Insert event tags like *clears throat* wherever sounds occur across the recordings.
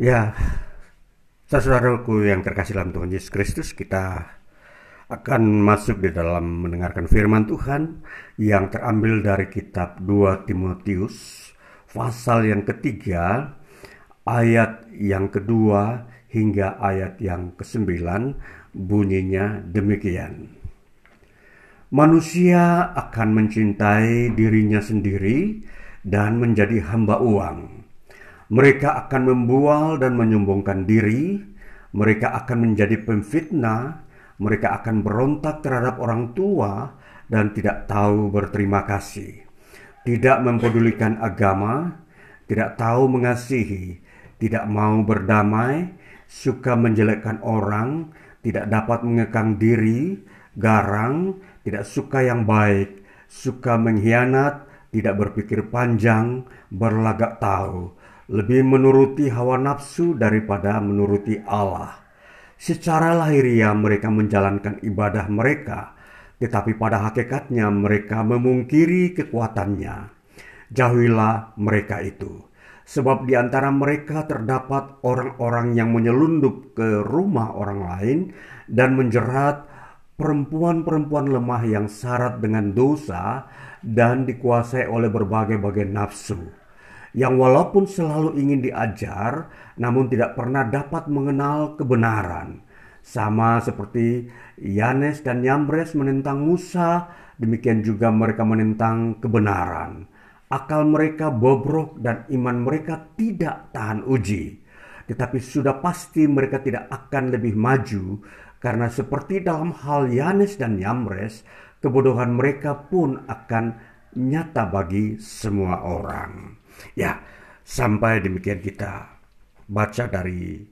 Ya, saudaraku yang terkasih dalam Tuhan Yesus Kristus, kita akan masuk di dalam mendengarkan firman Tuhan yang terambil dari kitab 2 Timotius pasal yang ketiga ayat yang kedua hingga ayat yang kesembilan bunyinya demikian. Manusia akan mencintai dirinya sendiri dan menjadi hamba uang. Mereka akan membual dan menyombongkan diri, mereka akan menjadi pemfitnah, mereka akan berontak terhadap orang tua dan tidak tahu berterima kasih. Tidak mempedulikan agama, tidak tahu mengasihi, tidak mau berdamai, suka menjelekkan orang, tidak dapat mengekang diri, garang, tidak suka yang baik, suka mengkhianat, tidak berpikir panjang, berlagak tahu, lebih menuruti hawa nafsu daripada menuruti Allah. Secara lahiriah mereka menjalankan ibadah mereka, tetapi pada hakikatnya mereka memungkiri kekuatannya. Jauhilah mereka itu. Sebab di antara mereka terdapat orang-orang yang menyelundup ke rumah orang lain dan menjerat perempuan-perempuan lemah yang syarat dengan dosa dan dikuasai oleh berbagai-bagai nafsu, yang walaupun selalu ingin diajar, namun tidak pernah dapat mengenal kebenaran. Sama seperti Yanes dan Yambres menentang Musa, demikian juga mereka menentang kebenaran. Akal mereka bobrok dan iman mereka tidak tahan uji. Tetapi sudah pasti mereka tidak akan lebih maju karena seperti dalam hal Yanes dan Yamres, kebodohan mereka pun akan nyata bagi semua orang. Ya, sampai demikian kita baca dari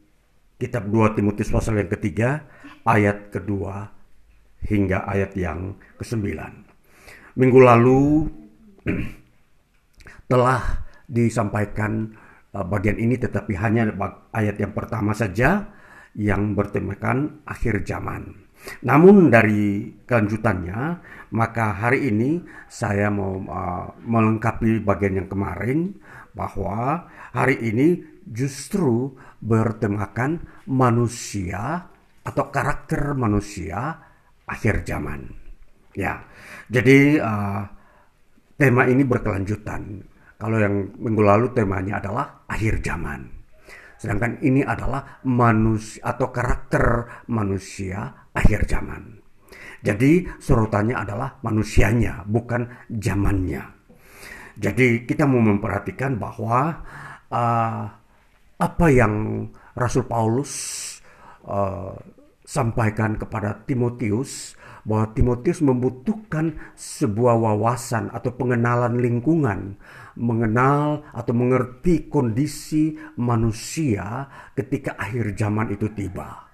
kitab 2 Timotius pasal yang ketiga, ayat kedua hingga ayat yang kesembilan. Minggu lalu *clears throat* telah disampaikan uh, bagian ini tetapi hanya ayat yang pertama saja yang bertemakan akhir zaman. Namun dari kelanjutannya, maka hari ini saya mau uh, melengkapi bagian yang kemarin bahwa hari ini justru bertemakan manusia atau karakter manusia akhir zaman. Ya, jadi uh, tema ini berkelanjutan. Kalau yang minggu lalu temanya adalah akhir zaman. Sedangkan ini adalah manusia atau karakter manusia akhir zaman. Jadi sorotannya adalah manusianya, bukan zamannya. Jadi kita mau memperhatikan bahwa uh, apa yang Rasul Paulus uh, sampaikan kepada Timotius bahwa Timotius membutuhkan sebuah wawasan atau pengenalan lingkungan mengenal atau mengerti kondisi manusia ketika akhir zaman itu tiba.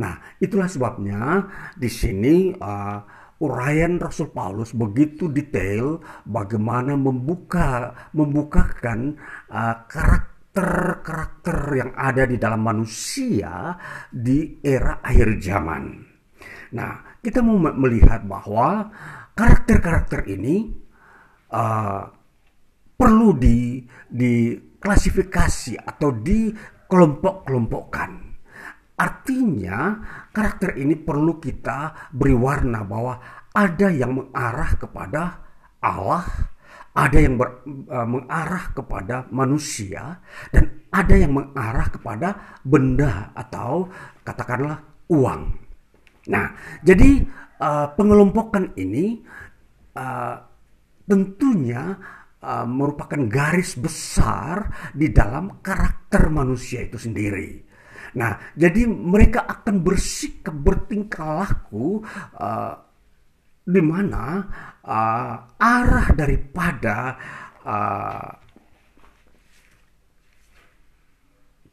Nah, itulah sebabnya di sini uh, uraian Rasul Paulus begitu detail bagaimana membuka membukakan uh, karakter-karakter yang ada di dalam manusia di era akhir zaman. Nah, kita mau melihat bahwa karakter-karakter ini uh, perlu di diklasifikasi atau dikelompok-kelompokkan. Artinya karakter ini perlu kita beri warna bahwa ada yang mengarah kepada Allah, ada yang ber, uh, mengarah kepada manusia, dan ada yang mengarah kepada benda atau katakanlah uang. Nah, jadi uh, pengelompokan ini uh, tentunya uh, merupakan garis besar di dalam karakter manusia itu sendiri. Nah, jadi mereka akan bersikap bertingkah laku uh, di mana uh, arah daripada uh,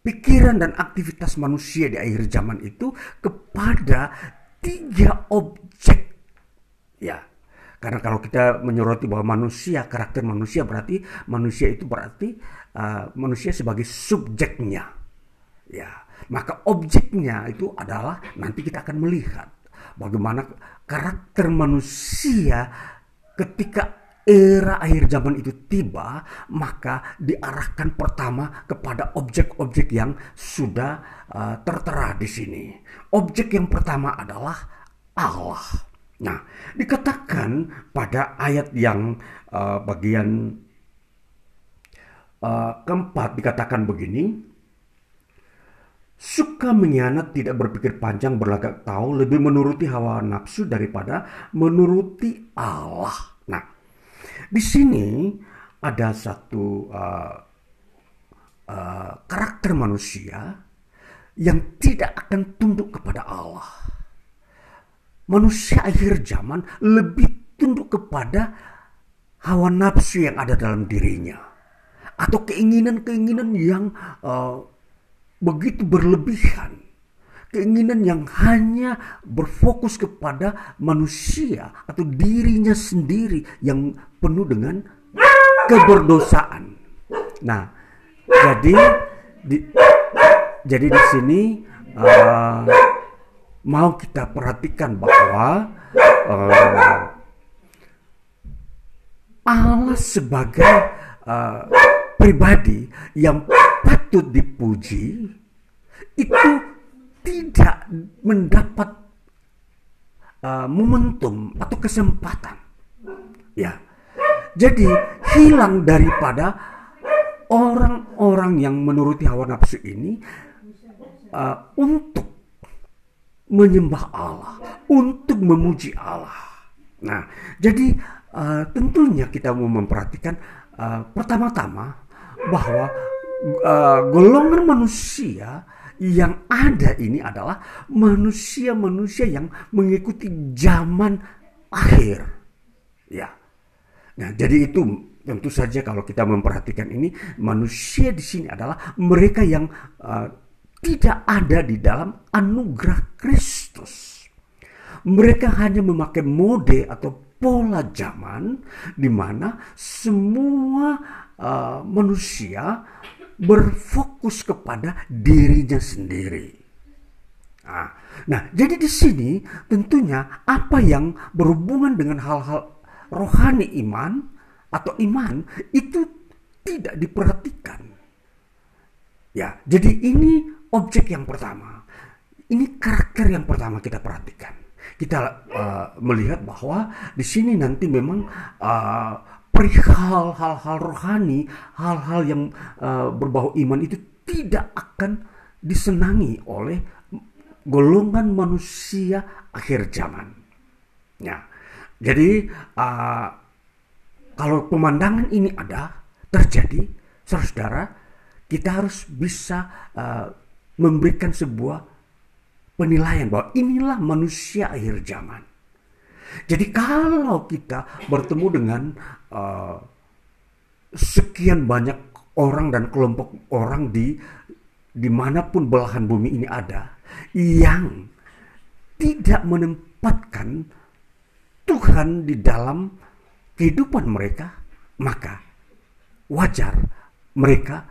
pikiran dan aktivitas manusia di akhir zaman itu kepada tiga objek ya karena kalau kita menyoroti bahwa manusia, karakter manusia berarti manusia itu berarti uh, manusia sebagai subjeknya. Ya, maka objeknya itu adalah nanti kita akan melihat bagaimana karakter manusia ketika era akhir zaman itu tiba, maka diarahkan pertama kepada objek-objek yang sudah uh, tertera di sini. Objek yang pertama adalah Allah. Nah, dikatakan pada ayat yang uh, bagian uh, keempat dikatakan begini, suka mengkhianat, tidak berpikir panjang, berlagak tahu, lebih menuruti hawa nafsu daripada menuruti Allah. Nah, di sini ada satu uh, uh, karakter manusia yang tidak akan tunduk kepada Allah. Manusia akhir zaman lebih tunduk kepada hawa nafsu yang ada dalam dirinya atau keinginan-keinginan yang uh, begitu berlebihan keinginan yang hanya berfokus kepada manusia atau dirinya sendiri yang penuh dengan keberdosaan. Nah, jadi di, jadi di sini uh, mau kita perhatikan bahwa uh, Allah sebagai uh, pribadi yang patut dipuji itu tidak mendapat uh, momentum atau kesempatan. Ya. Jadi hilang daripada orang-orang yang menuruti hawa nafsu ini uh, untuk menyembah Allah, untuk memuji Allah. Nah, jadi uh, tentunya kita mau memperhatikan uh, pertama-tama bahwa uh, golongan manusia yang ada ini adalah manusia-manusia yang mengikuti zaman akhir. Ya. Nah, jadi itu tentu saja kalau kita memperhatikan ini manusia di sini adalah mereka yang uh, tidak ada di dalam anugerah Kristus. Mereka hanya memakai mode atau pola zaman di mana semua uh, manusia berfokus kepada dirinya sendiri. Nah, nah, jadi di sini tentunya apa yang berhubungan dengan hal-hal rohani iman atau iman itu tidak diperhatikan. Ya, jadi ini objek yang pertama. Ini karakter yang pertama kita perhatikan. Kita uh, melihat bahwa di sini nanti memang uh, perihal hal-hal rohani, hal-hal yang uh, berbau iman itu tidak akan disenangi oleh golongan manusia akhir zaman. Ya. Jadi uh, kalau pemandangan ini ada terjadi, saudara, kita harus bisa uh, memberikan sebuah penilaian bahwa inilah manusia akhir zaman. Jadi kalau kita bertemu dengan uh, sekian banyak orang dan kelompok orang di di mana pun belahan bumi ini ada yang tidak menempatkan Tuhan di dalam kehidupan mereka, maka wajar mereka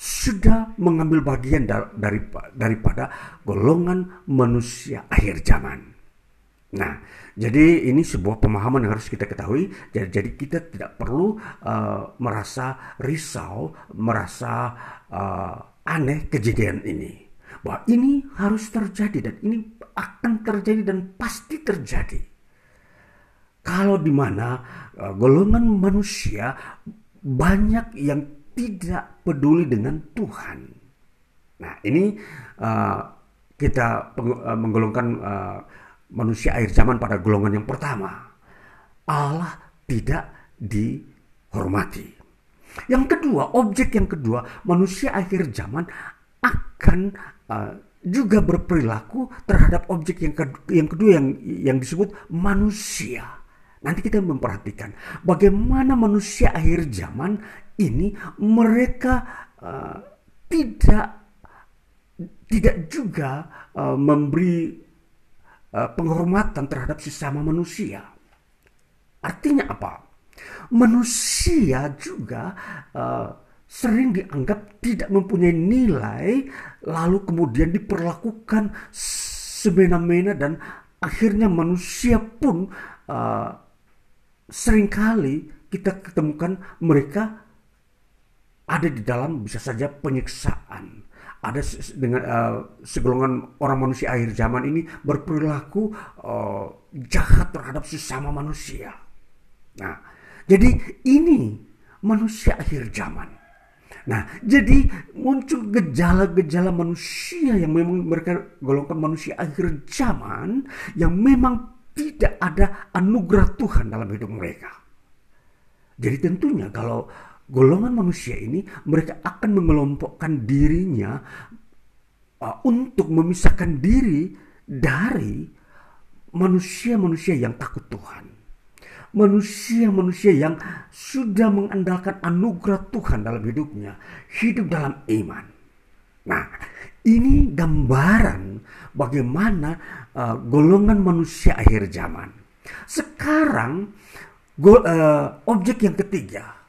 sudah mengambil bagian dari, daripada golongan manusia akhir zaman. Nah, jadi ini sebuah pemahaman yang harus kita ketahui. Jadi, kita tidak perlu uh, merasa risau, merasa uh, aneh kejadian ini. Bahwa ini harus terjadi dan ini akan terjadi dan pasti terjadi. Kalau di mana uh, golongan manusia banyak yang tidak peduli dengan Tuhan. Nah, ini uh, kita menggolongkan uh, manusia akhir zaman pada golongan yang pertama. Allah tidak dihormati. Yang kedua, objek yang kedua, manusia akhir zaman akan uh, juga berperilaku terhadap objek yang kedua, yang kedua yang yang disebut manusia. Nanti kita memperhatikan bagaimana manusia akhir zaman ini mereka uh, tidak tidak juga uh, memberi penghormatan terhadap sesama manusia. Artinya apa? Manusia juga uh, sering dianggap tidak mempunyai nilai, lalu kemudian diperlakukan semena-mena dan akhirnya manusia pun uh, sering kali kita ketemukan mereka ada di dalam bisa saja penyiksaan. Ada dengan uh, segolongan orang manusia akhir zaman ini berperilaku uh, jahat terhadap sesama manusia. Nah, jadi ini manusia akhir zaman. Nah, jadi muncul gejala-gejala manusia yang memang mereka golongkan manusia akhir zaman yang memang tidak ada anugerah Tuhan dalam hidup mereka. Jadi tentunya kalau golongan manusia ini mereka akan mengelompokkan dirinya uh, untuk memisahkan diri dari manusia-manusia yang takut Tuhan manusia-manusia yang sudah mengandalkan anugerah Tuhan dalam hidupnya, hidup dalam iman. Nah, ini gambaran bagaimana uh, golongan manusia akhir zaman. Sekarang go, uh, objek yang ketiga,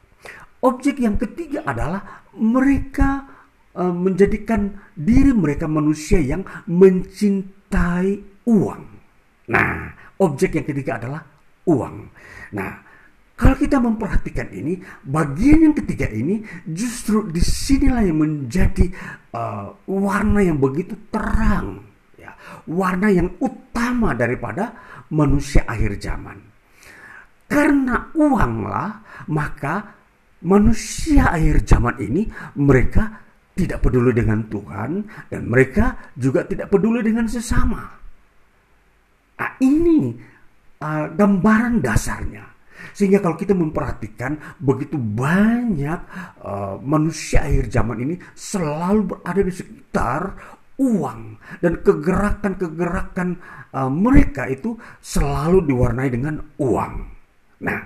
objek yang ketiga adalah mereka uh, menjadikan diri mereka manusia yang mencintai uang. Nah, objek yang ketiga adalah uang. Nah, kalau kita memperhatikan ini, bagian yang ketiga ini justru di sinilah yang menjadi uh, warna yang begitu terang, ya, warna yang utama daripada manusia akhir zaman. Karena uanglah, maka manusia akhir zaman ini mereka tidak peduli dengan Tuhan dan mereka juga tidak peduli dengan sesama. Nah, ini uh, gambaran dasarnya. Sehingga kalau kita memperhatikan begitu banyak uh, manusia akhir zaman ini selalu berada di sekitar uang dan kegerakan-kegerakan uh, mereka itu selalu diwarnai dengan uang. Nah,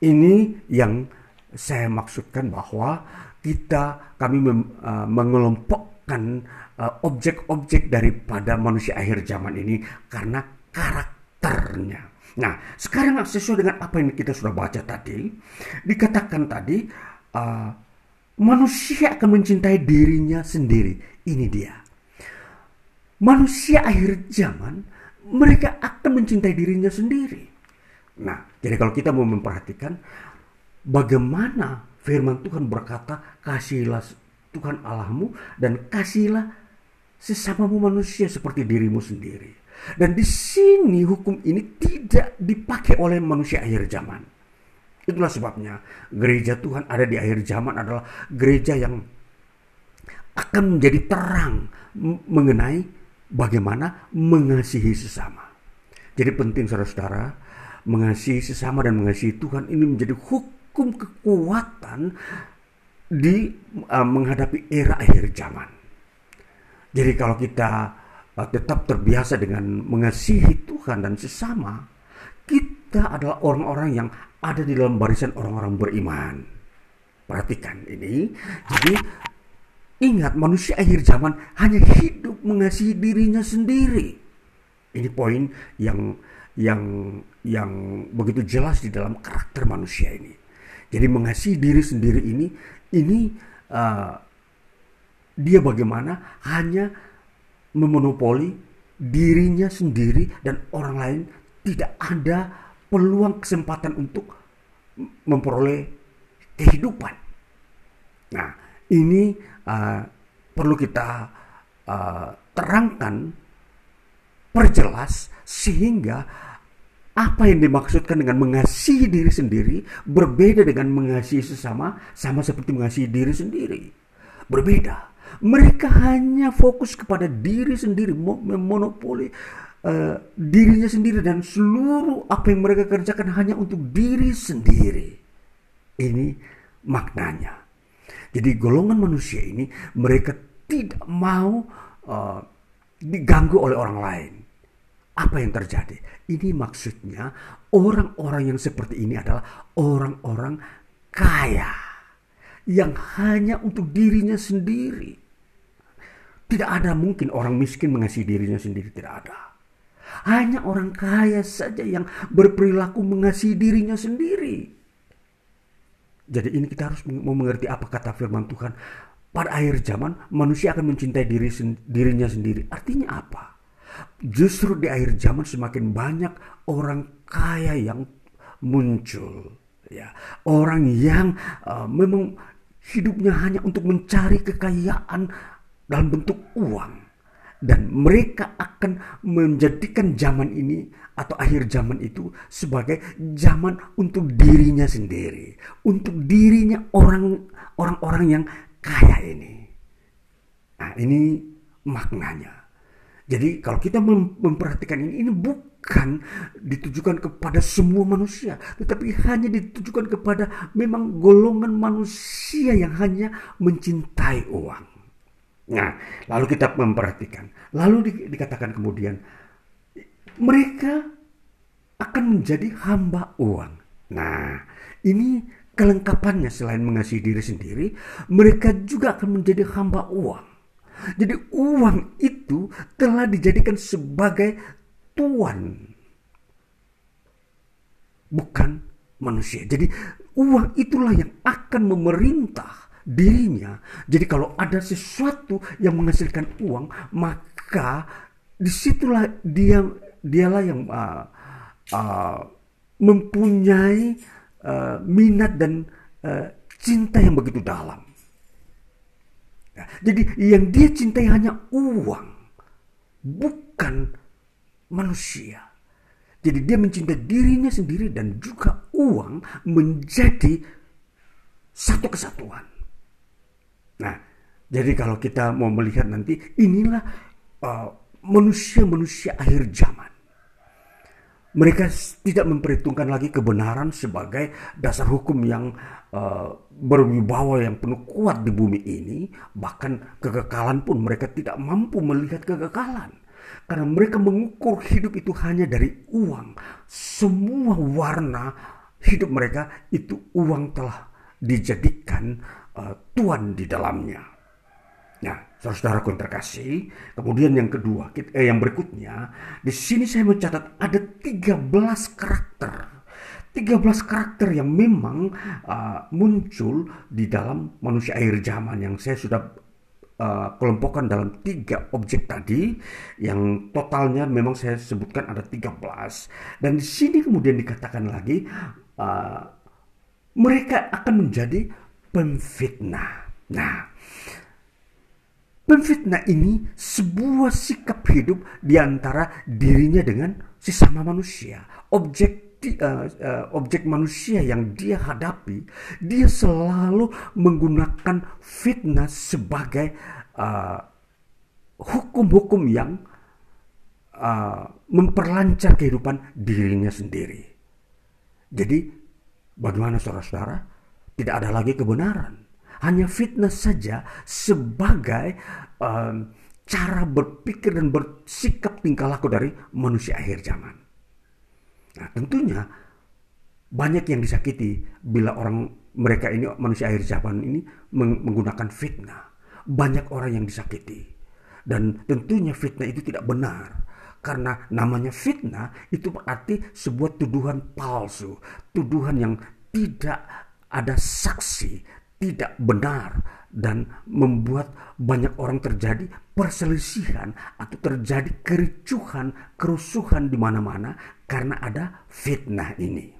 ini yang saya maksudkan bahwa kita kami mem, uh, mengelompokkan objek-objek uh, daripada manusia akhir zaman ini karena karakternya. Nah, sekarang sesuai dengan apa yang kita sudah baca tadi, dikatakan tadi uh, manusia akan mencintai dirinya sendiri. Ini dia. Manusia akhir zaman mereka akan mencintai dirinya sendiri. Nah, jadi kalau kita mau memperhatikan bagaimana firman Tuhan berkata, "Kasihilah Tuhan Allahmu dan kasihilah sesamamu manusia seperti dirimu sendiri." Dan di sini hukum ini tidak dipakai oleh manusia akhir zaman. Itulah sebabnya gereja Tuhan ada di akhir zaman adalah gereja yang akan menjadi terang mengenai bagaimana mengasihi sesama. Jadi penting saudara-saudara, mengasihi sesama dan mengasihi Tuhan ini menjadi hukum kekuatan di uh, menghadapi era akhir zaman. Jadi kalau kita tetap terbiasa dengan mengasihi Tuhan dan sesama, kita adalah orang-orang yang ada di dalam barisan orang-orang beriman. Perhatikan ini. Jadi ingat manusia akhir zaman hanya hidup mengasihi dirinya sendiri. Ini poin yang yang yang begitu jelas di dalam karakter manusia ini. Jadi mengasihi diri sendiri ini ini uh, dia bagaimana hanya memonopoli dirinya sendiri dan orang lain tidak ada peluang kesempatan untuk memperoleh kehidupan. Nah, ini uh, perlu kita uh, terangkan, perjelas sehingga apa yang dimaksudkan dengan mengasihi diri sendiri berbeda dengan mengasihi sesama sama seperti mengasihi diri sendiri. Berbeda. Mereka hanya fokus kepada diri sendiri, memonopoli uh, dirinya sendiri dan seluruh apa yang mereka kerjakan hanya untuk diri sendiri. Ini maknanya. Jadi golongan manusia ini mereka tidak mau uh, diganggu oleh orang lain. Apa yang terjadi? Ini maksudnya orang-orang yang seperti ini adalah orang-orang kaya yang hanya untuk dirinya sendiri. Tidak ada mungkin orang miskin mengasihi dirinya sendiri, tidak ada. Hanya orang kaya saja yang berperilaku mengasihi dirinya sendiri. Jadi ini kita harus mengerti apa kata firman Tuhan. Pada akhir zaman manusia akan mencintai diri, dirinya sendiri. Artinya apa? Justru di akhir zaman semakin banyak orang kaya yang muncul. Ya, orang yang uh, memang hidupnya hanya untuk mencari kekayaan dalam bentuk uang dan mereka akan menjadikan zaman ini atau akhir zaman itu sebagai zaman untuk dirinya sendiri, untuk dirinya orang orang-orang yang kaya ini. Nah, ini maknanya. Jadi kalau kita memperhatikan ini, ini bukan ditujukan kepada semua manusia, tetapi hanya ditujukan kepada memang golongan manusia yang hanya mencintai uang. Nah, lalu kita memperhatikan. Lalu di, dikatakan kemudian, mereka akan menjadi hamba uang. Nah, ini kelengkapannya selain mengasihi diri sendiri, mereka juga akan menjadi hamba uang. Jadi uang itu telah dijadikan sebagai tuan. Bukan manusia. Jadi uang itulah yang akan memerintah dirinya. Jadi kalau ada sesuatu yang menghasilkan uang, maka di situlah dia dialah yang uh, uh, mempunyai uh, minat dan uh, cinta yang begitu dalam. Jadi yang dia cintai hanya uang, bukan manusia. Jadi dia mencintai dirinya sendiri dan juga uang menjadi satu kesatuan. Nah, jadi kalau kita mau melihat nanti inilah uh, manusia-manusia uh, akhir zaman. Mereka tidak memperhitungkan lagi kebenaran sebagai dasar hukum yang uh, berwibawa yang penuh kuat di bumi ini. Bahkan kekekalan pun mereka tidak mampu melihat kekekalan. Karena mereka mengukur hidup itu hanya dari uang. Semua warna hidup mereka itu uang telah dijadikan uh, Tuhan di dalamnya. Nah, saudara-saudara terkasih, kemudian yang kedua, eh, yang berikutnya, di sini saya mencatat ada 13 karakter. 13 karakter yang memang uh, muncul di dalam manusia akhir zaman yang saya sudah uh, kelompokkan dalam tiga objek tadi yang totalnya memang saya sebutkan ada 13 dan di sini kemudian dikatakan lagi uh, mereka akan menjadi pemfitnah. Nah, pemfitnah ini sebuah sikap hidup di antara dirinya dengan sesama manusia. Objek uh, uh, objek manusia yang dia hadapi, dia selalu menggunakan fitnah sebagai uh, hukum-hukum yang uh, memperlancar kehidupan dirinya sendiri. Jadi, bagaimana saudara-saudara? Tidak ada lagi kebenaran. Hanya fitnah saja sebagai um, cara berpikir dan bersikap tingkah laku dari manusia akhir zaman. Nah tentunya banyak yang disakiti bila orang mereka ini manusia akhir zaman ini menggunakan fitnah. Banyak orang yang disakiti. Dan tentunya fitnah itu tidak benar. Karena namanya fitnah itu berarti sebuah tuduhan palsu. Tuduhan yang tidak ada saksi tidak benar dan membuat banyak orang terjadi perselisihan atau terjadi kericuhan, kerusuhan di mana-mana karena ada fitnah ini.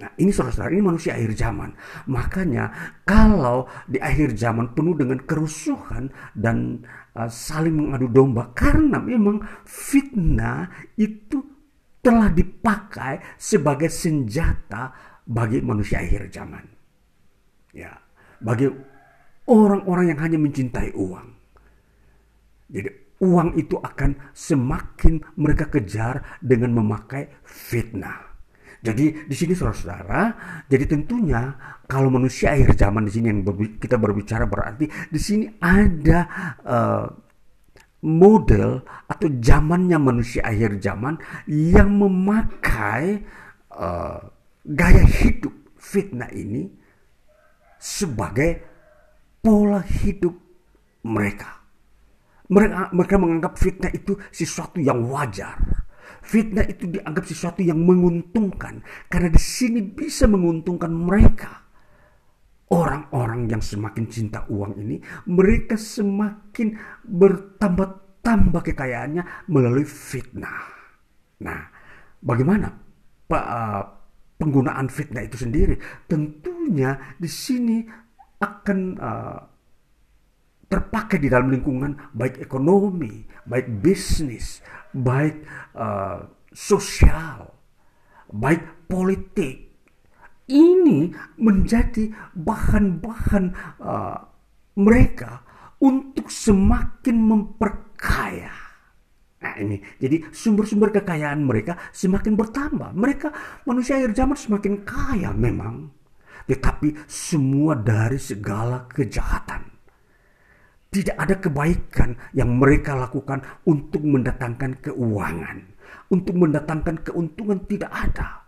Nah, ini saudara-saudara, ini manusia akhir zaman. Makanya kalau di akhir zaman penuh dengan kerusuhan dan uh, saling mengadu domba karena memang fitnah itu telah dipakai sebagai senjata bagi manusia akhir zaman. Ya, bagi orang-orang yang hanya mencintai uang. Jadi uang itu akan semakin mereka kejar dengan memakai fitnah. Jadi di sini saudara-saudara, jadi tentunya kalau manusia akhir zaman di sini yang kita berbicara berarti di sini ada uh, model atau zamannya manusia akhir zaman yang memakai uh, gaya hidup fitnah ini sebagai pola hidup mereka. Mereka, mereka menganggap fitnah itu sesuatu yang wajar. Fitnah itu dianggap sesuatu yang menguntungkan karena di sini bisa menguntungkan mereka. Orang-orang yang semakin cinta uang ini, mereka semakin bertambah-tambah kekayaannya melalui fitnah. Nah, bagaimana Pak penggunaan fitnah itu sendiri. Tentunya di sini akan uh, terpakai di dalam lingkungan baik ekonomi, baik bisnis, baik uh, sosial, baik politik. Ini menjadi bahan-bahan uh, mereka untuk semakin memperkaya. Nah ini, jadi sumber-sumber kekayaan mereka semakin bertambah. Mereka manusia akhir zaman semakin kaya memang. Tetapi semua dari segala kejahatan. Tidak ada kebaikan yang mereka lakukan untuk mendatangkan keuangan. Untuk mendatangkan keuntungan tidak ada.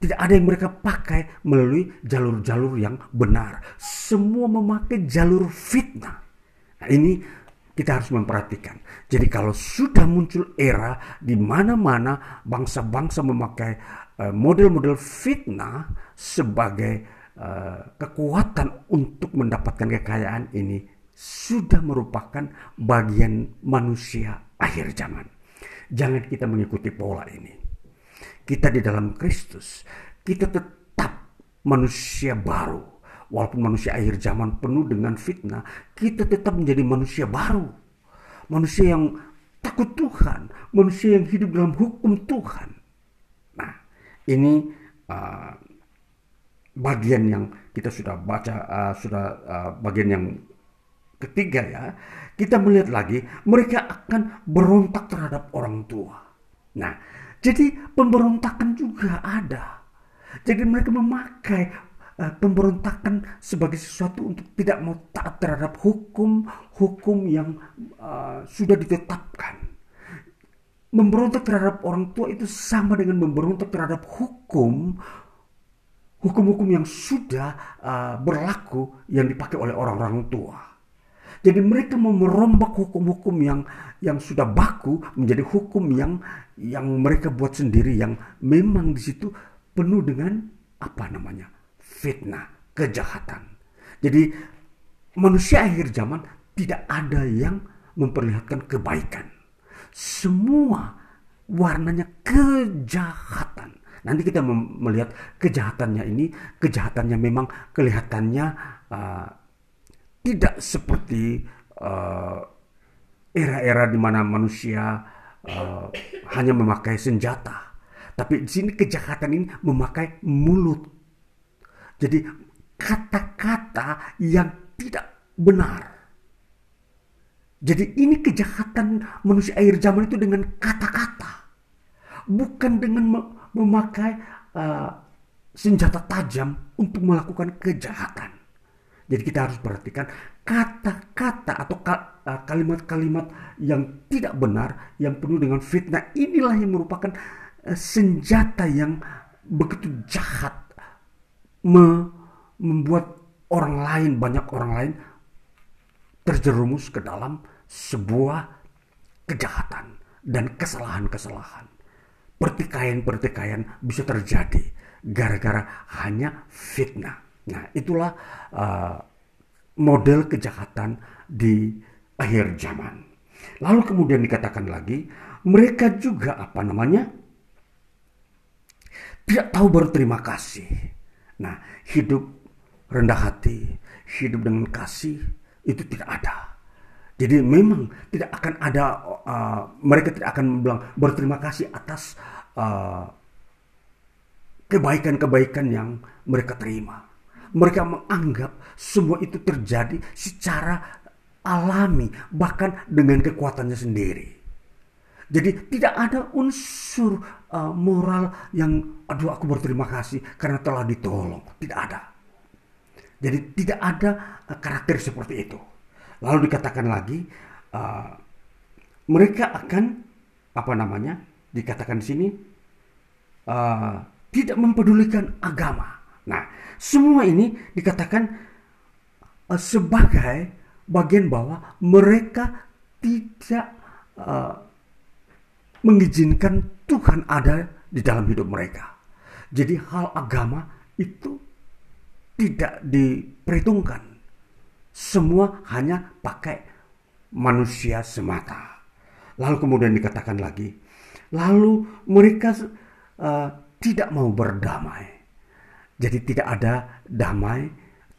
Tidak ada yang mereka pakai melalui jalur-jalur yang benar. Semua memakai jalur fitnah. Nah, ini kita harus memperhatikan. Jadi kalau sudah muncul era di mana-mana bangsa-bangsa memakai uh, model-model fitnah sebagai uh, kekuatan untuk mendapatkan kekayaan ini sudah merupakan bagian manusia akhir zaman. Jangan kita mengikuti pola ini. Kita di dalam Kristus, kita tetap manusia baru. Walaupun manusia akhir zaman penuh dengan fitnah, kita tetap menjadi manusia baru. Manusia yang takut Tuhan, manusia yang hidup dalam hukum Tuhan. Nah, ini uh, bagian yang kita sudah baca, uh, sudah uh, bagian yang ketiga ya, kita melihat lagi mereka akan berontak terhadap orang tua. Nah, jadi pemberontakan juga ada. Jadi mereka memakai uh, pemberontakan sebagai sesuatu untuk tidak mau taat terhadap hukum-hukum yang uh, sudah ditetapkan. Memberontak terhadap orang tua itu sama dengan memberontak terhadap hukum hukum-hukum yang sudah uh, berlaku yang dipakai oleh orang-orang tua. Jadi mereka mau merombak hukum-hukum yang yang sudah baku menjadi hukum yang yang mereka buat sendiri yang memang di situ penuh dengan apa namanya? Fitnah, kejahatan. Jadi manusia akhir zaman tidak ada yang memperlihatkan kebaikan. Semua warnanya kejahatan. Nanti kita melihat kejahatannya ini, kejahatannya memang kelihatannya uh, tidak seperti uh, era-era di mana manusia uh, hanya memakai senjata, tapi di sini kejahatan ini memakai mulut. Jadi kata-kata yang tidak benar. Jadi ini kejahatan manusia air zaman itu dengan kata-kata, bukan dengan memakai uh, senjata tajam untuk melakukan kejahatan. Jadi kita harus perhatikan kata-kata atau eh, kalimat-kalimat yang tidak benar, yang penuh dengan fitnah. Inilah yang merupakan eh, senjata yang begitu jahat membuat orang lain, banyak orang lain terjerumus ke dalam sebuah kejahatan dan kesalahan-kesalahan. Pertikaian-pertikaian bisa terjadi gara-gara hanya fitnah. Nah, itulah uh, model kejahatan di akhir zaman. Lalu kemudian dikatakan lagi, mereka juga apa namanya? Tidak tahu berterima kasih. Nah, hidup rendah hati, hidup dengan kasih itu tidak ada. Jadi memang tidak akan ada uh, mereka tidak akan bilang berterima kasih atas kebaikan kebaikan-kebaikan yang mereka terima mereka menganggap semua itu terjadi secara alami, bahkan dengan kekuatannya sendiri. Jadi tidak ada unsur uh, moral yang aduh aku berterima kasih karena telah ditolong. Tidak ada. Jadi tidak ada uh, karakter seperti itu. Lalu dikatakan lagi uh, mereka akan apa namanya? Dikatakan di sini uh, tidak mempedulikan agama. Nah, semua ini dikatakan uh, sebagai bagian bahwa mereka tidak uh, mengizinkan Tuhan ada di dalam hidup mereka. Jadi hal agama itu tidak diperhitungkan. Semua hanya pakai manusia semata. Lalu kemudian dikatakan lagi, lalu mereka uh, tidak mau berdamai. Jadi tidak ada damai,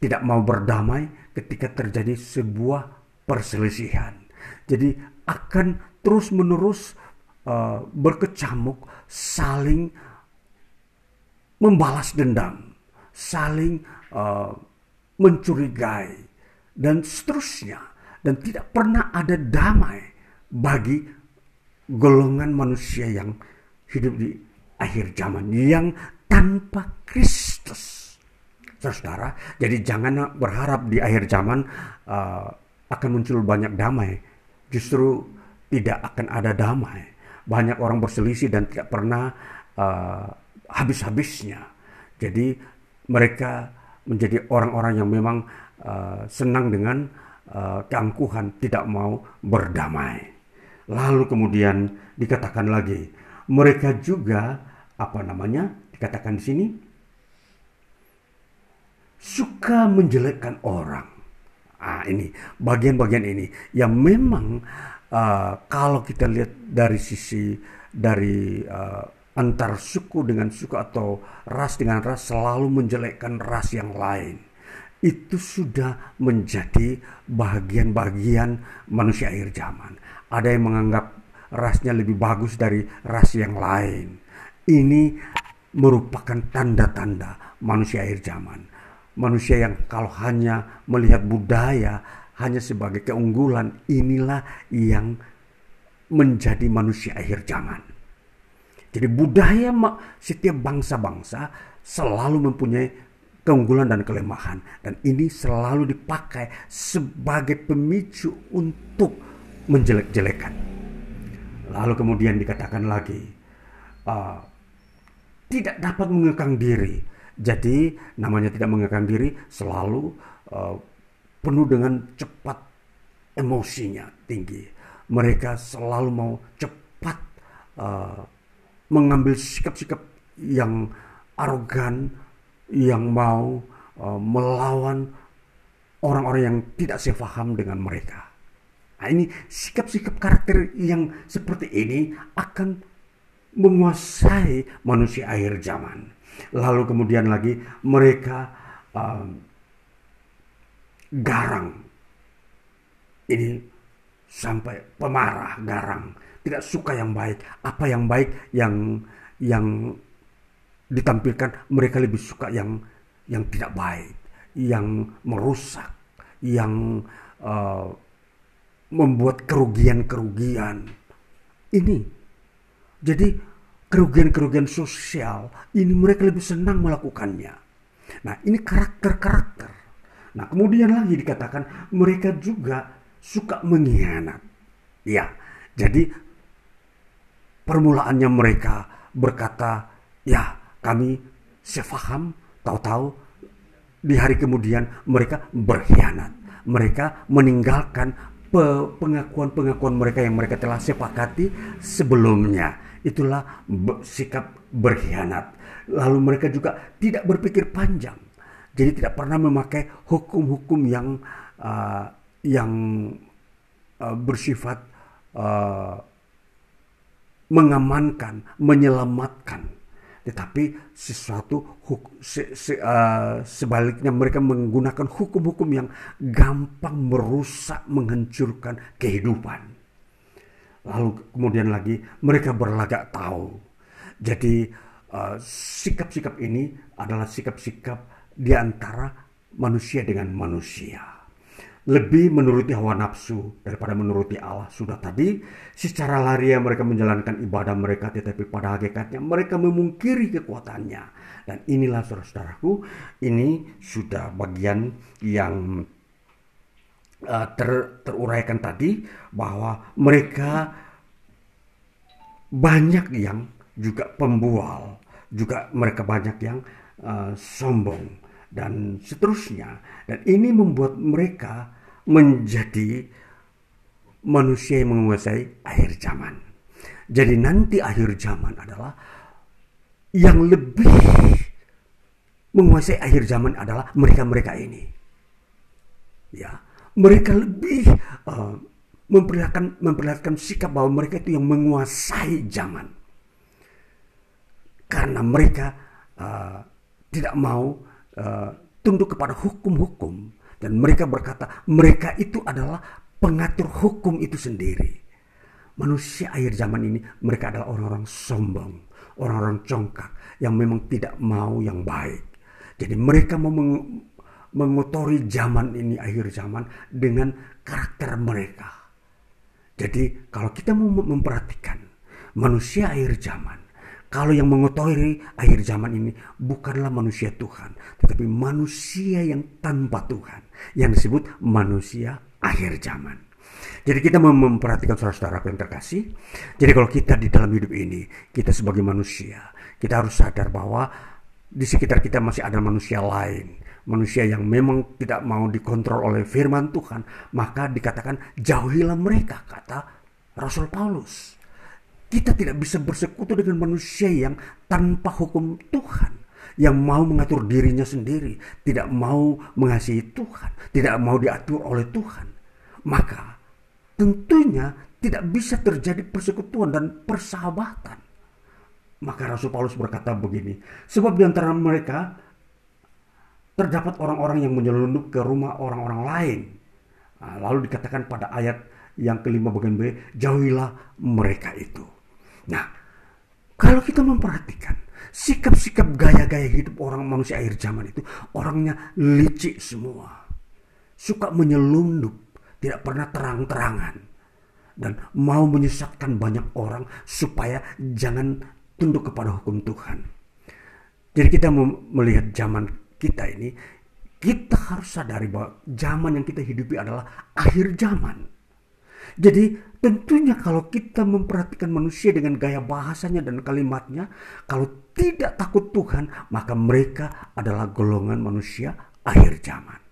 tidak mau berdamai ketika terjadi sebuah perselisihan. Jadi akan terus-menerus uh, berkecamuk, saling membalas dendam, saling uh, mencurigai, dan seterusnya. Dan tidak pernah ada damai bagi golongan manusia yang hidup di akhir zaman yang tanpa Kristus. Saudara, jadi jangan berharap di akhir zaman uh, akan muncul banyak damai. Justru tidak akan ada damai. Banyak orang berselisih dan tidak pernah uh, habis-habisnya. Jadi mereka menjadi orang-orang yang memang uh, senang dengan uh, keangkuhan, tidak mau berdamai. Lalu kemudian dikatakan lagi, mereka juga apa namanya? Dikatakan di sini suka menjelekkan orang. Ah, ini bagian-bagian ini yang memang uh, kalau kita lihat dari sisi dari uh, antar suku dengan suku atau ras dengan ras selalu menjelekkan ras yang lain. Itu sudah menjadi bagian-bagian manusia akhir zaman. Ada yang menganggap rasnya lebih bagus dari ras yang lain. Ini merupakan tanda-tanda manusia akhir zaman. Manusia yang kalau hanya melihat budaya hanya sebagai keunggulan, inilah yang menjadi manusia akhir zaman. Jadi budaya setiap bangsa-bangsa selalu mempunyai keunggulan dan kelemahan. Dan ini selalu dipakai sebagai pemicu untuk menjelek-jelekan. Lalu kemudian dikatakan lagi, uh, tidak dapat mengekang diri. Jadi namanya tidak mengekang diri selalu uh, penuh dengan cepat emosinya tinggi. Mereka selalu mau cepat uh, mengambil sikap-sikap yang arogan, yang mau uh, melawan orang-orang yang tidak sepaham dengan mereka. Nah, ini sikap-sikap karakter yang seperti ini akan menguasai manusia akhir zaman. Lalu kemudian lagi mereka um, garang. Ini sampai pemarah, garang tidak suka yang baik. Apa yang baik yang yang ditampilkan mereka lebih suka yang yang tidak baik, yang merusak, yang uh, membuat kerugian-kerugian. Ini jadi kerugian-kerugian sosial ini mereka lebih senang melakukannya. Nah, ini karakter-karakter. Nah, kemudian lagi dikatakan mereka juga suka mengkhianat. Ya, jadi permulaannya mereka berkata, ya kami sefaham, tahu-tahu di hari kemudian mereka berkhianat. Mereka meninggalkan pengakuan-pengakuan mereka yang mereka telah sepakati sebelumnya. Itulah sikap berkhianat. Lalu mereka juga tidak berpikir panjang. Jadi tidak pernah memakai hukum-hukum yang uh, yang uh, bersifat uh, mengamankan, menyelamatkan. Tetapi sesuatu se, se, uh, sebaliknya mereka menggunakan hukum-hukum yang gampang merusak, menghancurkan kehidupan. Lalu kemudian lagi mereka berlagak tahu. Jadi uh, sikap-sikap uh, ini adalah sikap-sikap di antara manusia dengan manusia lebih menuruti hawa nafsu daripada menuruti Allah. Sudah tadi, secara larian mereka menjalankan ibadah mereka, tetapi pada hakikatnya mereka memungkiri kekuatannya. Dan inilah saudara-saudaraku, ini sudah bagian yang uh, ter, teruraikan tadi bahwa mereka banyak yang juga pembual, juga mereka banyak yang uh, sombong dan seterusnya. Dan ini membuat mereka menjadi manusia yang menguasai akhir zaman. Jadi nanti akhir zaman adalah yang lebih menguasai akhir zaman adalah mereka-mereka ini. Ya, mereka lebih uh, memperlihatkan memperlihatkan sikap bahwa mereka itu yang menguasai zaman. karena mereka uh, tidak mau uh, tunduk kepada hukum-hukum dan mereka berkata mereka itu adalah pengatur hukum itu sendiri. Manusia akhir zaman ini mereka adalah orang-orang sombong, orang-orang congkak yang memang tidak mau yang baik. Jadi mereka mau meng mengotori zaman ini akhir zaman dengan karakter mereka. Jadi kalau kita mau memperhatikan manusia akhir zaman, kalau yang mengotori akhir zaman ini bukanlah manusia Tuhan, tetapi manusia yang tanpa Tuhan, yang disebut manusia akhir zaman. Jadi kita memperhatikan saudara-saudara yang terkasih. Jadi kalau kita di dalam hidup ini, kita sebagai manusia, kita harus sadar bahwa di sekitar kita masih ada manusia lain. Manusia yang memang tidak mau dikontrol oleh firman Tuhan. Maka dikatakan jauhilah mereka, kata Rasul Paulus. Kita tidak bisa bersekutu dengan manusia yang tanpa hukum Tuhan yang mau mengatur dirinya sendiri, tidak mau mengasihi Tuhan, tidak mau diatur oleh Tuhan, maka tentunya tidak bisa terjadi persekutuan dan persahabatan. Maka Rasul Paulus berkata begini, sebab di antara mereka terdapat orang-orang yang menyelundup ke rumah orang-orang lain. Nah, lalu dikatakan pada ayat yang kelima bagian B, jauhilah mereka itu. Nah, kalau kita memperhatikan sikap-sikap gaya-gaya hidup orang manusia akhir zaman itu, orangnya licik semua. Suka menyelundup, tidak pernah terang-terangan dan mau menyesatkan banyak orang supaya jangan tunduk kepada hukum Tuhan. Jadi kita melihat zaman kita ini, kita harus sadari bahwa zaman yang kita hidupi adalah akhir zaman. Jadi tentunya kalau kita memperhatikan manusia dengan gaya bahasanya dan kalimatnya, kalau tidak takut Tuhan, maka mereka adalah golongan manusia akhir zaman.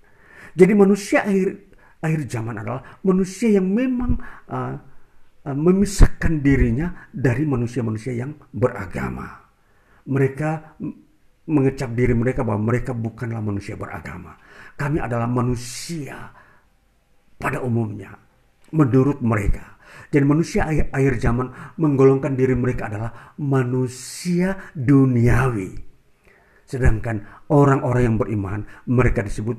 Jadi manusia akhir akhir zaman adalah manusia yang memang uh, uh, memisahkan dirinya dari manusia-manusia yang beragama. Mereka mengecap diri mereka bahwa mereka bukanlah manusia beragama. Kami adalah manusia pada umumnya menurut mereka. Dan manusia akhir, akhir zaman menggolongkan diri mereka adalah manusia duniawi. Sedangkan orang-orang yang beriman mereka disebut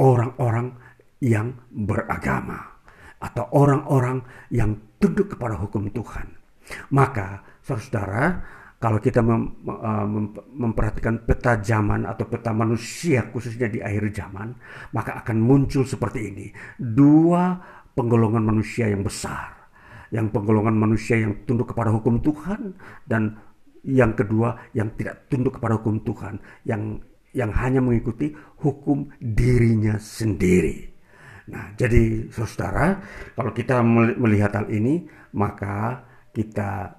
orang-orang yang beragama atau orang-orang yang tunduk kepada hukum Tuhan. Maka, saudara, kalau kita mem, mem, memperhatikan peta zaman atau peta manusia khususnya di akhir zaman, maka akan muncul seperti ini. Dua penggolongan manusia yang besar. Yang penggolongan manusia yang tunduk kepada hukum Tuhan dan yang kedua yang tidak tunduk kepada hukum Tuhan, yang yang hanya mengikuti hukum dirinya sendiri. Nah, jadi saudara, kalau kita melihat hal ini, maka kita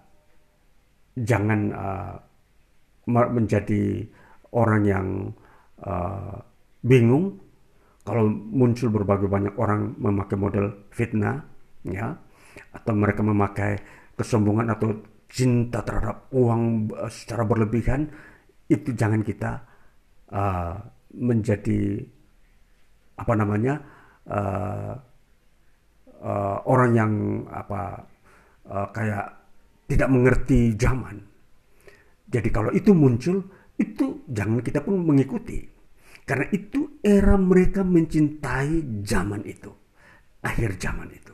jangan uh, menjadi orang yang uh, bingung kalau muncul berbagai banyak orang memakai model fitnah, ya, atau mereka memakai kesombongan atau cinta terhadap uang uh, secara berlebihan, itu jangan kita uh, menjadi apa namanya uh, uh, orang yang apa uh, kayak tidak mengerti zaman. Jadi kalau itu muncul, itu jangan kita pun mengikuti. Karena itu era mereka mencintai zaman itu. Akhir zaman itu.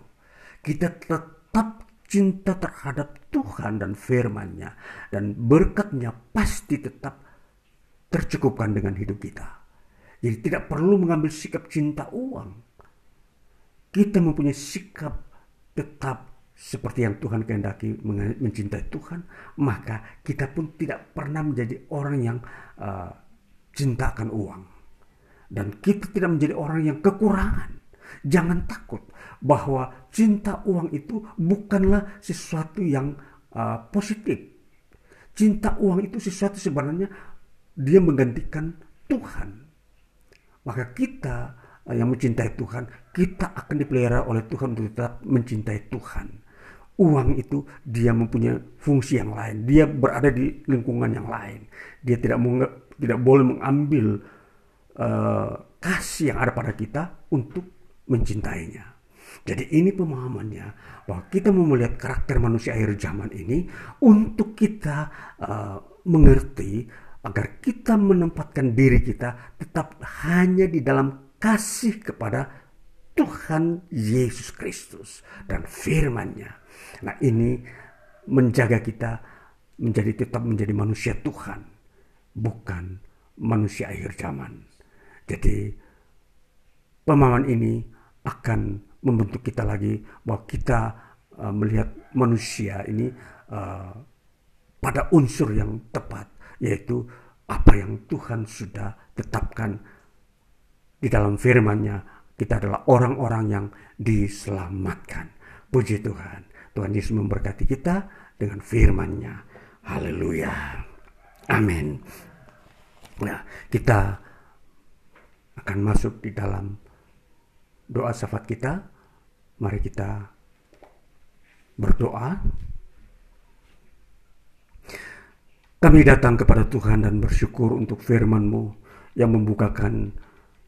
Kita tetap cinta terhadap Tuhan dan firman-Nya. Dan berkatnya pasti tetap tercukupkan dengan hidup kita. Jadi tidak perlu mengambil sikap cinta uang kita mempunyai sikap tetap seperti yang Tuhan kehendaki mencintai Tuhan, maka kita pun tidak pernah menjadi orang yang uh, cintakan uang. Dan kita tidak menjadi orang yang kekurangan. Jangan takut bahwa cinta uang itu bukanlah sesuatu yang uh, positif. Cinta uang itu sesuatu sebenarnya dia menggantikan Tuhan. Maka kita yang mencintai Tuhan, kita akan dipelihara oleh Tuhan untuk tetap mencintai Tuhan. Uang itu dia mempunyai fungsi yang lain. Dia berada di lingkungan yang lain. Dia tidak tidak boleh mengambil uh, kasih yang ada pada kita untuk mencintainya. Jadi ini pemahamannya bahwa kita mau melihat karakter manusia akhir zaman ini untuk kita uh, mengerti agar kita menempatkan diri kita tetap hanya di dalam kasih kepada Tuhan Yesus Kristus dan firman-Nya. Nah, ini menjaga kita menjadi tetap menjadi manusia Tuhan, bukan manusia akhir zaman. Jadi pemahaman ini akan membentuk kita lagi bahwa kita uh, melihat manusia ini uh, pada unsur yang tepat yaitu apa yang Tuhan sudah tetapkan di dalam firman-Nya kita adalah orang-orang yang diselamatkan. Puji Tuhan. Tuhan Yesus memberkati kita dengan firman-Nya. Haleluya. Amin. Nah, kita akan masuk di dalam doa syafaat kita. Mari kita berdoa. Kami datang kepada Tuhan dan bersyukur untuk firman-Mu yang membukakan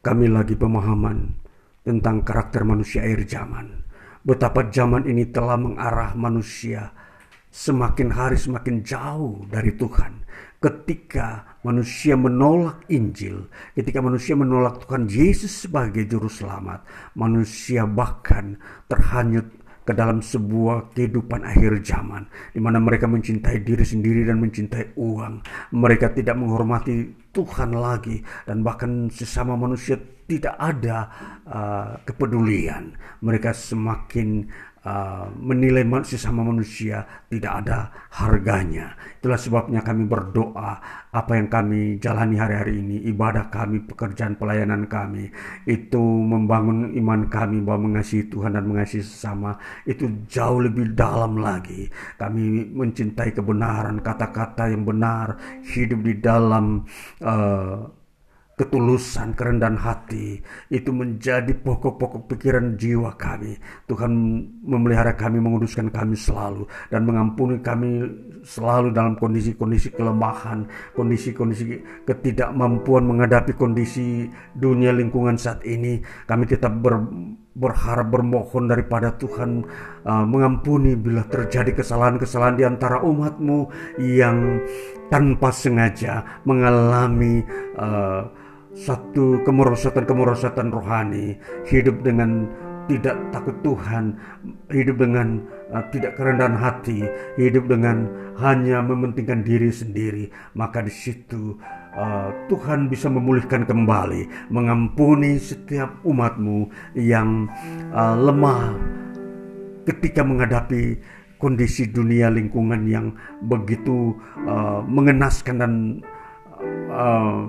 kami lagi pemahaman tentang karakter manusia air zaman. Betapa zaman ini telah mengarah manusia semakin hari semakin jauh dari Tuhan. Ketika manusia menolak Injil, ketika manusia menolak Tuhan Yesus sebagai juru selamat, manusia bahkan terhanyut ke dalam sebuah kehidupan akhir zaman di mana mereka mencintai diri sendiri dan mencintai uang. Mereka tidak menghormati Tuhan lagi dan bahkan sesama manusia tidak ada uh, kepedulian. Mereka semakin Uh, menilai sesama manusia tidak ada harganya. Itulah sebabnya kami berdoa apa yang kami jalani hari-hari ini, ibadah kami, pekerjaan pelayanan kami, itu membangun iman kami bahwa mengasihi Tuhan dan mengasihi sesama itu jauh lebih dalam lagi. Kami mencintai kebenaran, kata-kata yang benar, hidup di dalam uh, ketulusan, kerendahan hati itu menjadi pokok-pokok pikiran jiwa kami. Tuhan memelihara kami, menguduskan kami selalu dan mengampuni kami selalu dalam kondisi-kondisi kelemahan, kondisi-kondisi ketidakmampuan menghadapi kondisi dunia lingkungan saat ini. Kami tetap ber, berharap bermohon daripada Tuhan uh, mengampuni bila terjadi kesalahan-kesalahan di antara umatmu yang tanpa sengaja mengalami uh, satu kemerosotan-kemerosotan rohani, hidup dengan tidak takut Tuhan, hidup dengan uh, tidak kerendahan hati, hidup dengan hanya mementingkan diri sendiri, maka di situ uh, Tuhan bisa memulihkan kembali, mengampuni setiap umatmu yang uh, lemah ketika menghadapi kondisi dunia lingkungan yang begitu uh, mengenaskan dan uh,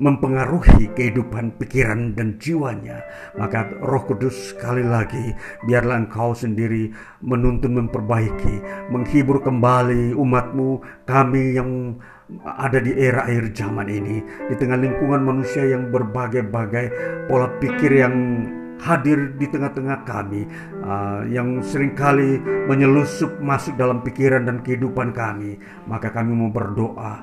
mempengaruhi kehidupan pikiran dan jiwanya, maka Roh Kudus sekali lagi biarlah engkau sendiri menuntun memperbaiki, menghibur kembali umatmu, kami yang ada di era akhir zaman ini, di tengah lingkungan manusia yang berbagai-bagai pola pikir yang hadir di tengah-tengah kami uh, yang sering kali menyelusup masuk dalam pikiran dan kehidupan kami maka kami mau berdoa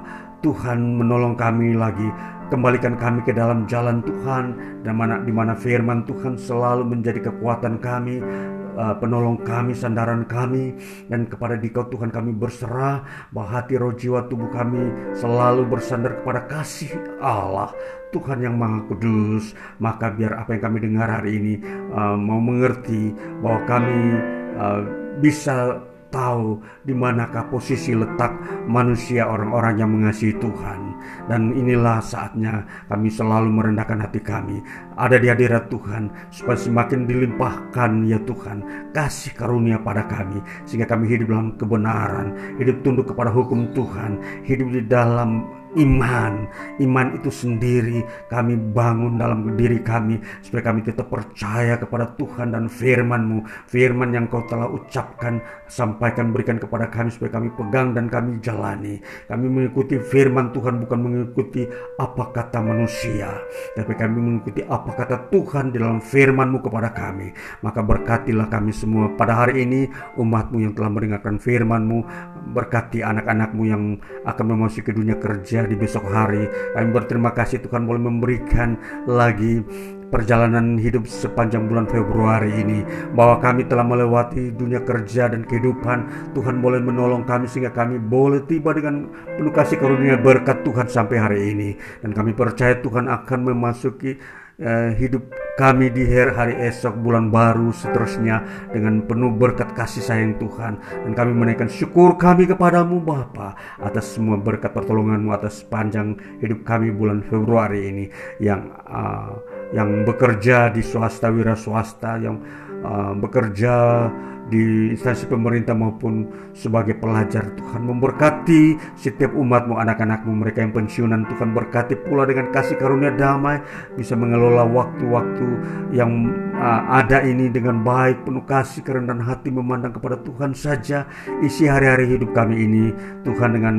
Tuhan menolong kami lagi. Kembalikan kami ke dalam jalan Tuhan dan mana di mana firman Tuhan selalu menjadi kekuatan kami, uh, penolong kami, sandaran kami. Dan kepada Dikau Tuhan kami berserah bahwa hati roh jiwa tubuh kami selalu bersandar kepada kasih Allah Tuhan yang Maha Kudus. Maka biar apa yang kami dengar hari ini uh, mau mengerti bahwa kami uh, bisa tahu di manakah posisi letak manusia orang-orang yang mengasihi Tuhan. Dan inilah saatnya kami selalu merendahkan hati kami. Ada di hadirat Tuhan supaya semakin dilimpahkan ya Tuhan kasih karunia pada kami. Sehingga kami hidup dalam kebenaran, hidup tunduk kepada hukum Tuhan, hidup di dalam iman. Iman itu sendiri kami bangun dalam diri kami supaya kami tetap percaya kepada Tuhan dan firman-Mu. Firman yang Kau telah ucapkan, sampaikan, berikan kepada kami supaya kami pegang dan kami jalani. Kami mengikuti firman Tuhan bukan mengikuti apa kata manusia, tapi kami mengikuti apa kata Tuhan di dalam firman-Mu kepada kami. Maka berkatilah kami semua pada hari ini umat-Mu yang telah mendengarkan firman-Mu, berkati anak-anak-Mu yang akan memasuki dunia kerja di besok hari. Kami berterima kasih Tuhan boleh memberikan lagi perjalanan hidup sepanjang bulan Februari ini. Bahwa kami telah melewati dunia kerja dan kehidupan. Tuhan boleh menolong kami sehingga kami boleh tiba dengan penuh kasih karunia berkat Tuhan sampai hari ini. Dan kami percaya Tuhan akan memasuki uh, hidup kami di hari esok bulan baru seterusnya dengan penuh berkat kasih sayang Tuhan. Dan kami menaikkan syukur kami kepadamu Bapa atas semua berkat pertolonganmu atas panjang hidup kami bulan Februari ini yang uh, yang bekerja di swasta wira swasta yang uh, bekerja di instansi pemerintah maupun sebagai pelajar. Tuhan memberkati setiap umatmu anak-anakmu mereka yang pensiunan. Tuhan berkati pula dengan kasih karunia damai. Bisa mengelola waktu-waktu yang uh, ada ini dengan baik. Penuh kasih kerendahan hati memandang kepada Tuhan saja. Isi hari-hari hidup kami ini Tuhan dengan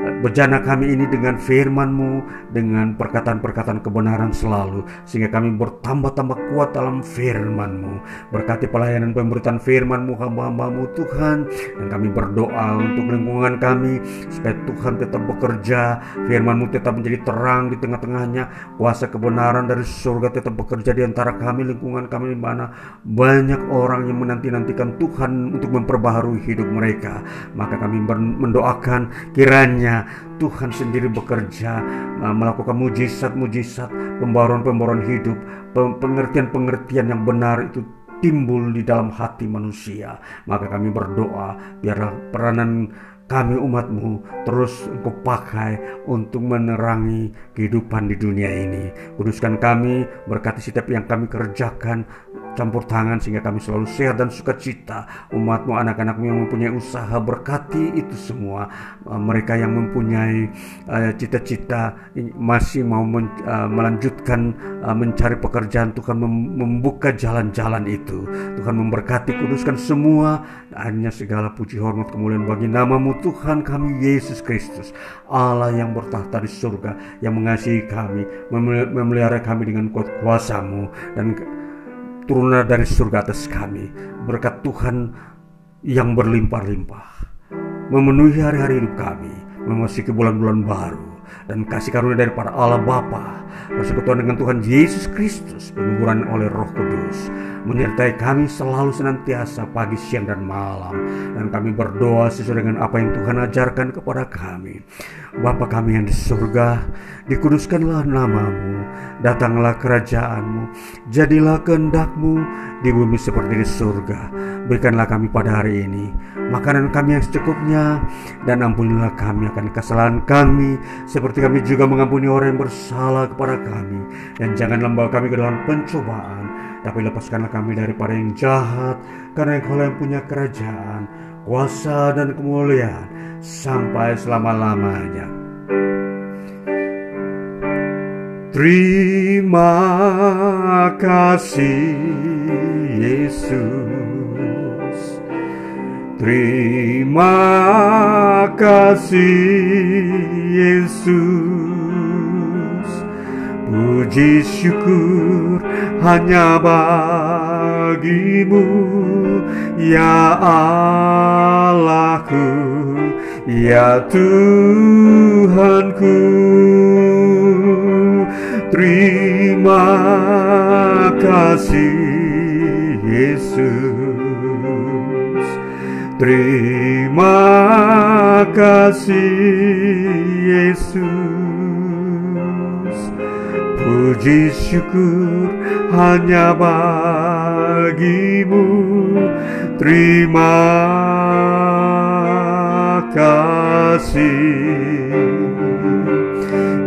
Berjana kami ini dengan firman-Mu, dengan perkataan-perkataan kebenaran selalu, sehingga kami bertambah-tambah kuat dalam firman-Mu. Berkati pelayanan pemberitaan firman-Mu, hamba-hambamu Tuhan, dan kami berdoa untuk lingkungan kami, supaya Tuhan tetap bekerja, firman-Mu tetap menjadi terang di tengah-tengahnya, kuasa kebenaran dari surga tetap bekerja di antara kami, lingkungan kami di mana banyak orang yang menanti-nantikan Tuhan untuk memperbaharui hidup mereka. Maka kami mendoakan kiranya Tuhan sendiri bekerja melakukan mujizat-mujizat, pembaruan-pembaruan hidup, pengertian-pengertian yang benar itu timbul di dalam hati manusia. Maka kami berdoa biarlah peranan kami umatmu terus engkau pakai untuk menerangi kehidupan di dunia ini. Kuduskan kami, berkati setiap yang kami kerjakan, campur tangan sehingga kami selalu sehat dan sukacita. Umatmu, anak-anakmu yang mempunyai usaha berkati itu semua. Uh, mereka yang mempunyai uh, cita-cita masih mau uh, melanjutkan mencari pekerjaan Tuhan membuka jalan-jalan itu. Tuhan memberkati, kuduskan semua. Hanya segala puji hormat kemuliaan bagi namamu Tuhan kami Yesus Kristus. Allah yang bertahta di surga, yang mengasihi kami, memelihara kami dengan kuat kuasamu dan turunlah dari surga atas kami berkat Tuhan yang berlimpah-limpah memenuhi hari-hari hidup kami memasuki bulan-bulan baru dan kasih karunia daripada Allah Bapa persekutuan dengan Tuhan Yesus Kristus penguburan oleh Roh Kudus menyertai kami selalu senantiasa pagi siang dan malam. Dan kami berdoa sesuai dengan apa yang Tuhan ajarkan kepada kami. Bapa kami yang di surga dikuduskanlah namamu datanglah kerajaanmu jadilah kehendakmu di bumi seperti di surga. Berikanlah kami pada hari ini makanan kami yang secukupnya dan ampunilah kami akan kesalahan kami seperti kami juga mengampuni orang yang bersalah kepada kami. Dan jangan membawa kami ke dalam pencobaan tapi lepaskanlah kami daripada yang jahat karena engkau yang punya kerajaan kuasa dan kemuliaan sampai selama-lamanya. Terima kasih Yesus Terima kasih Yesus Puji syukur hanya bagimu. Ya Allahku Ya Tuhanku. Terima kasih Yesus. Terima kasih Yesus Puji syukur hanya bagimu. Terima kasih.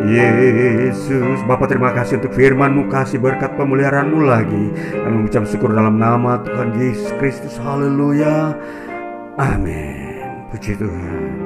Yesus Bapak terima kasih untuk firmanmu Kasih berkat pemeliharaanmu lagi. Kami mengucap syukur dalam nama Tuhan Yesus Kristus. Haleluya. Amin. Puji Tuhan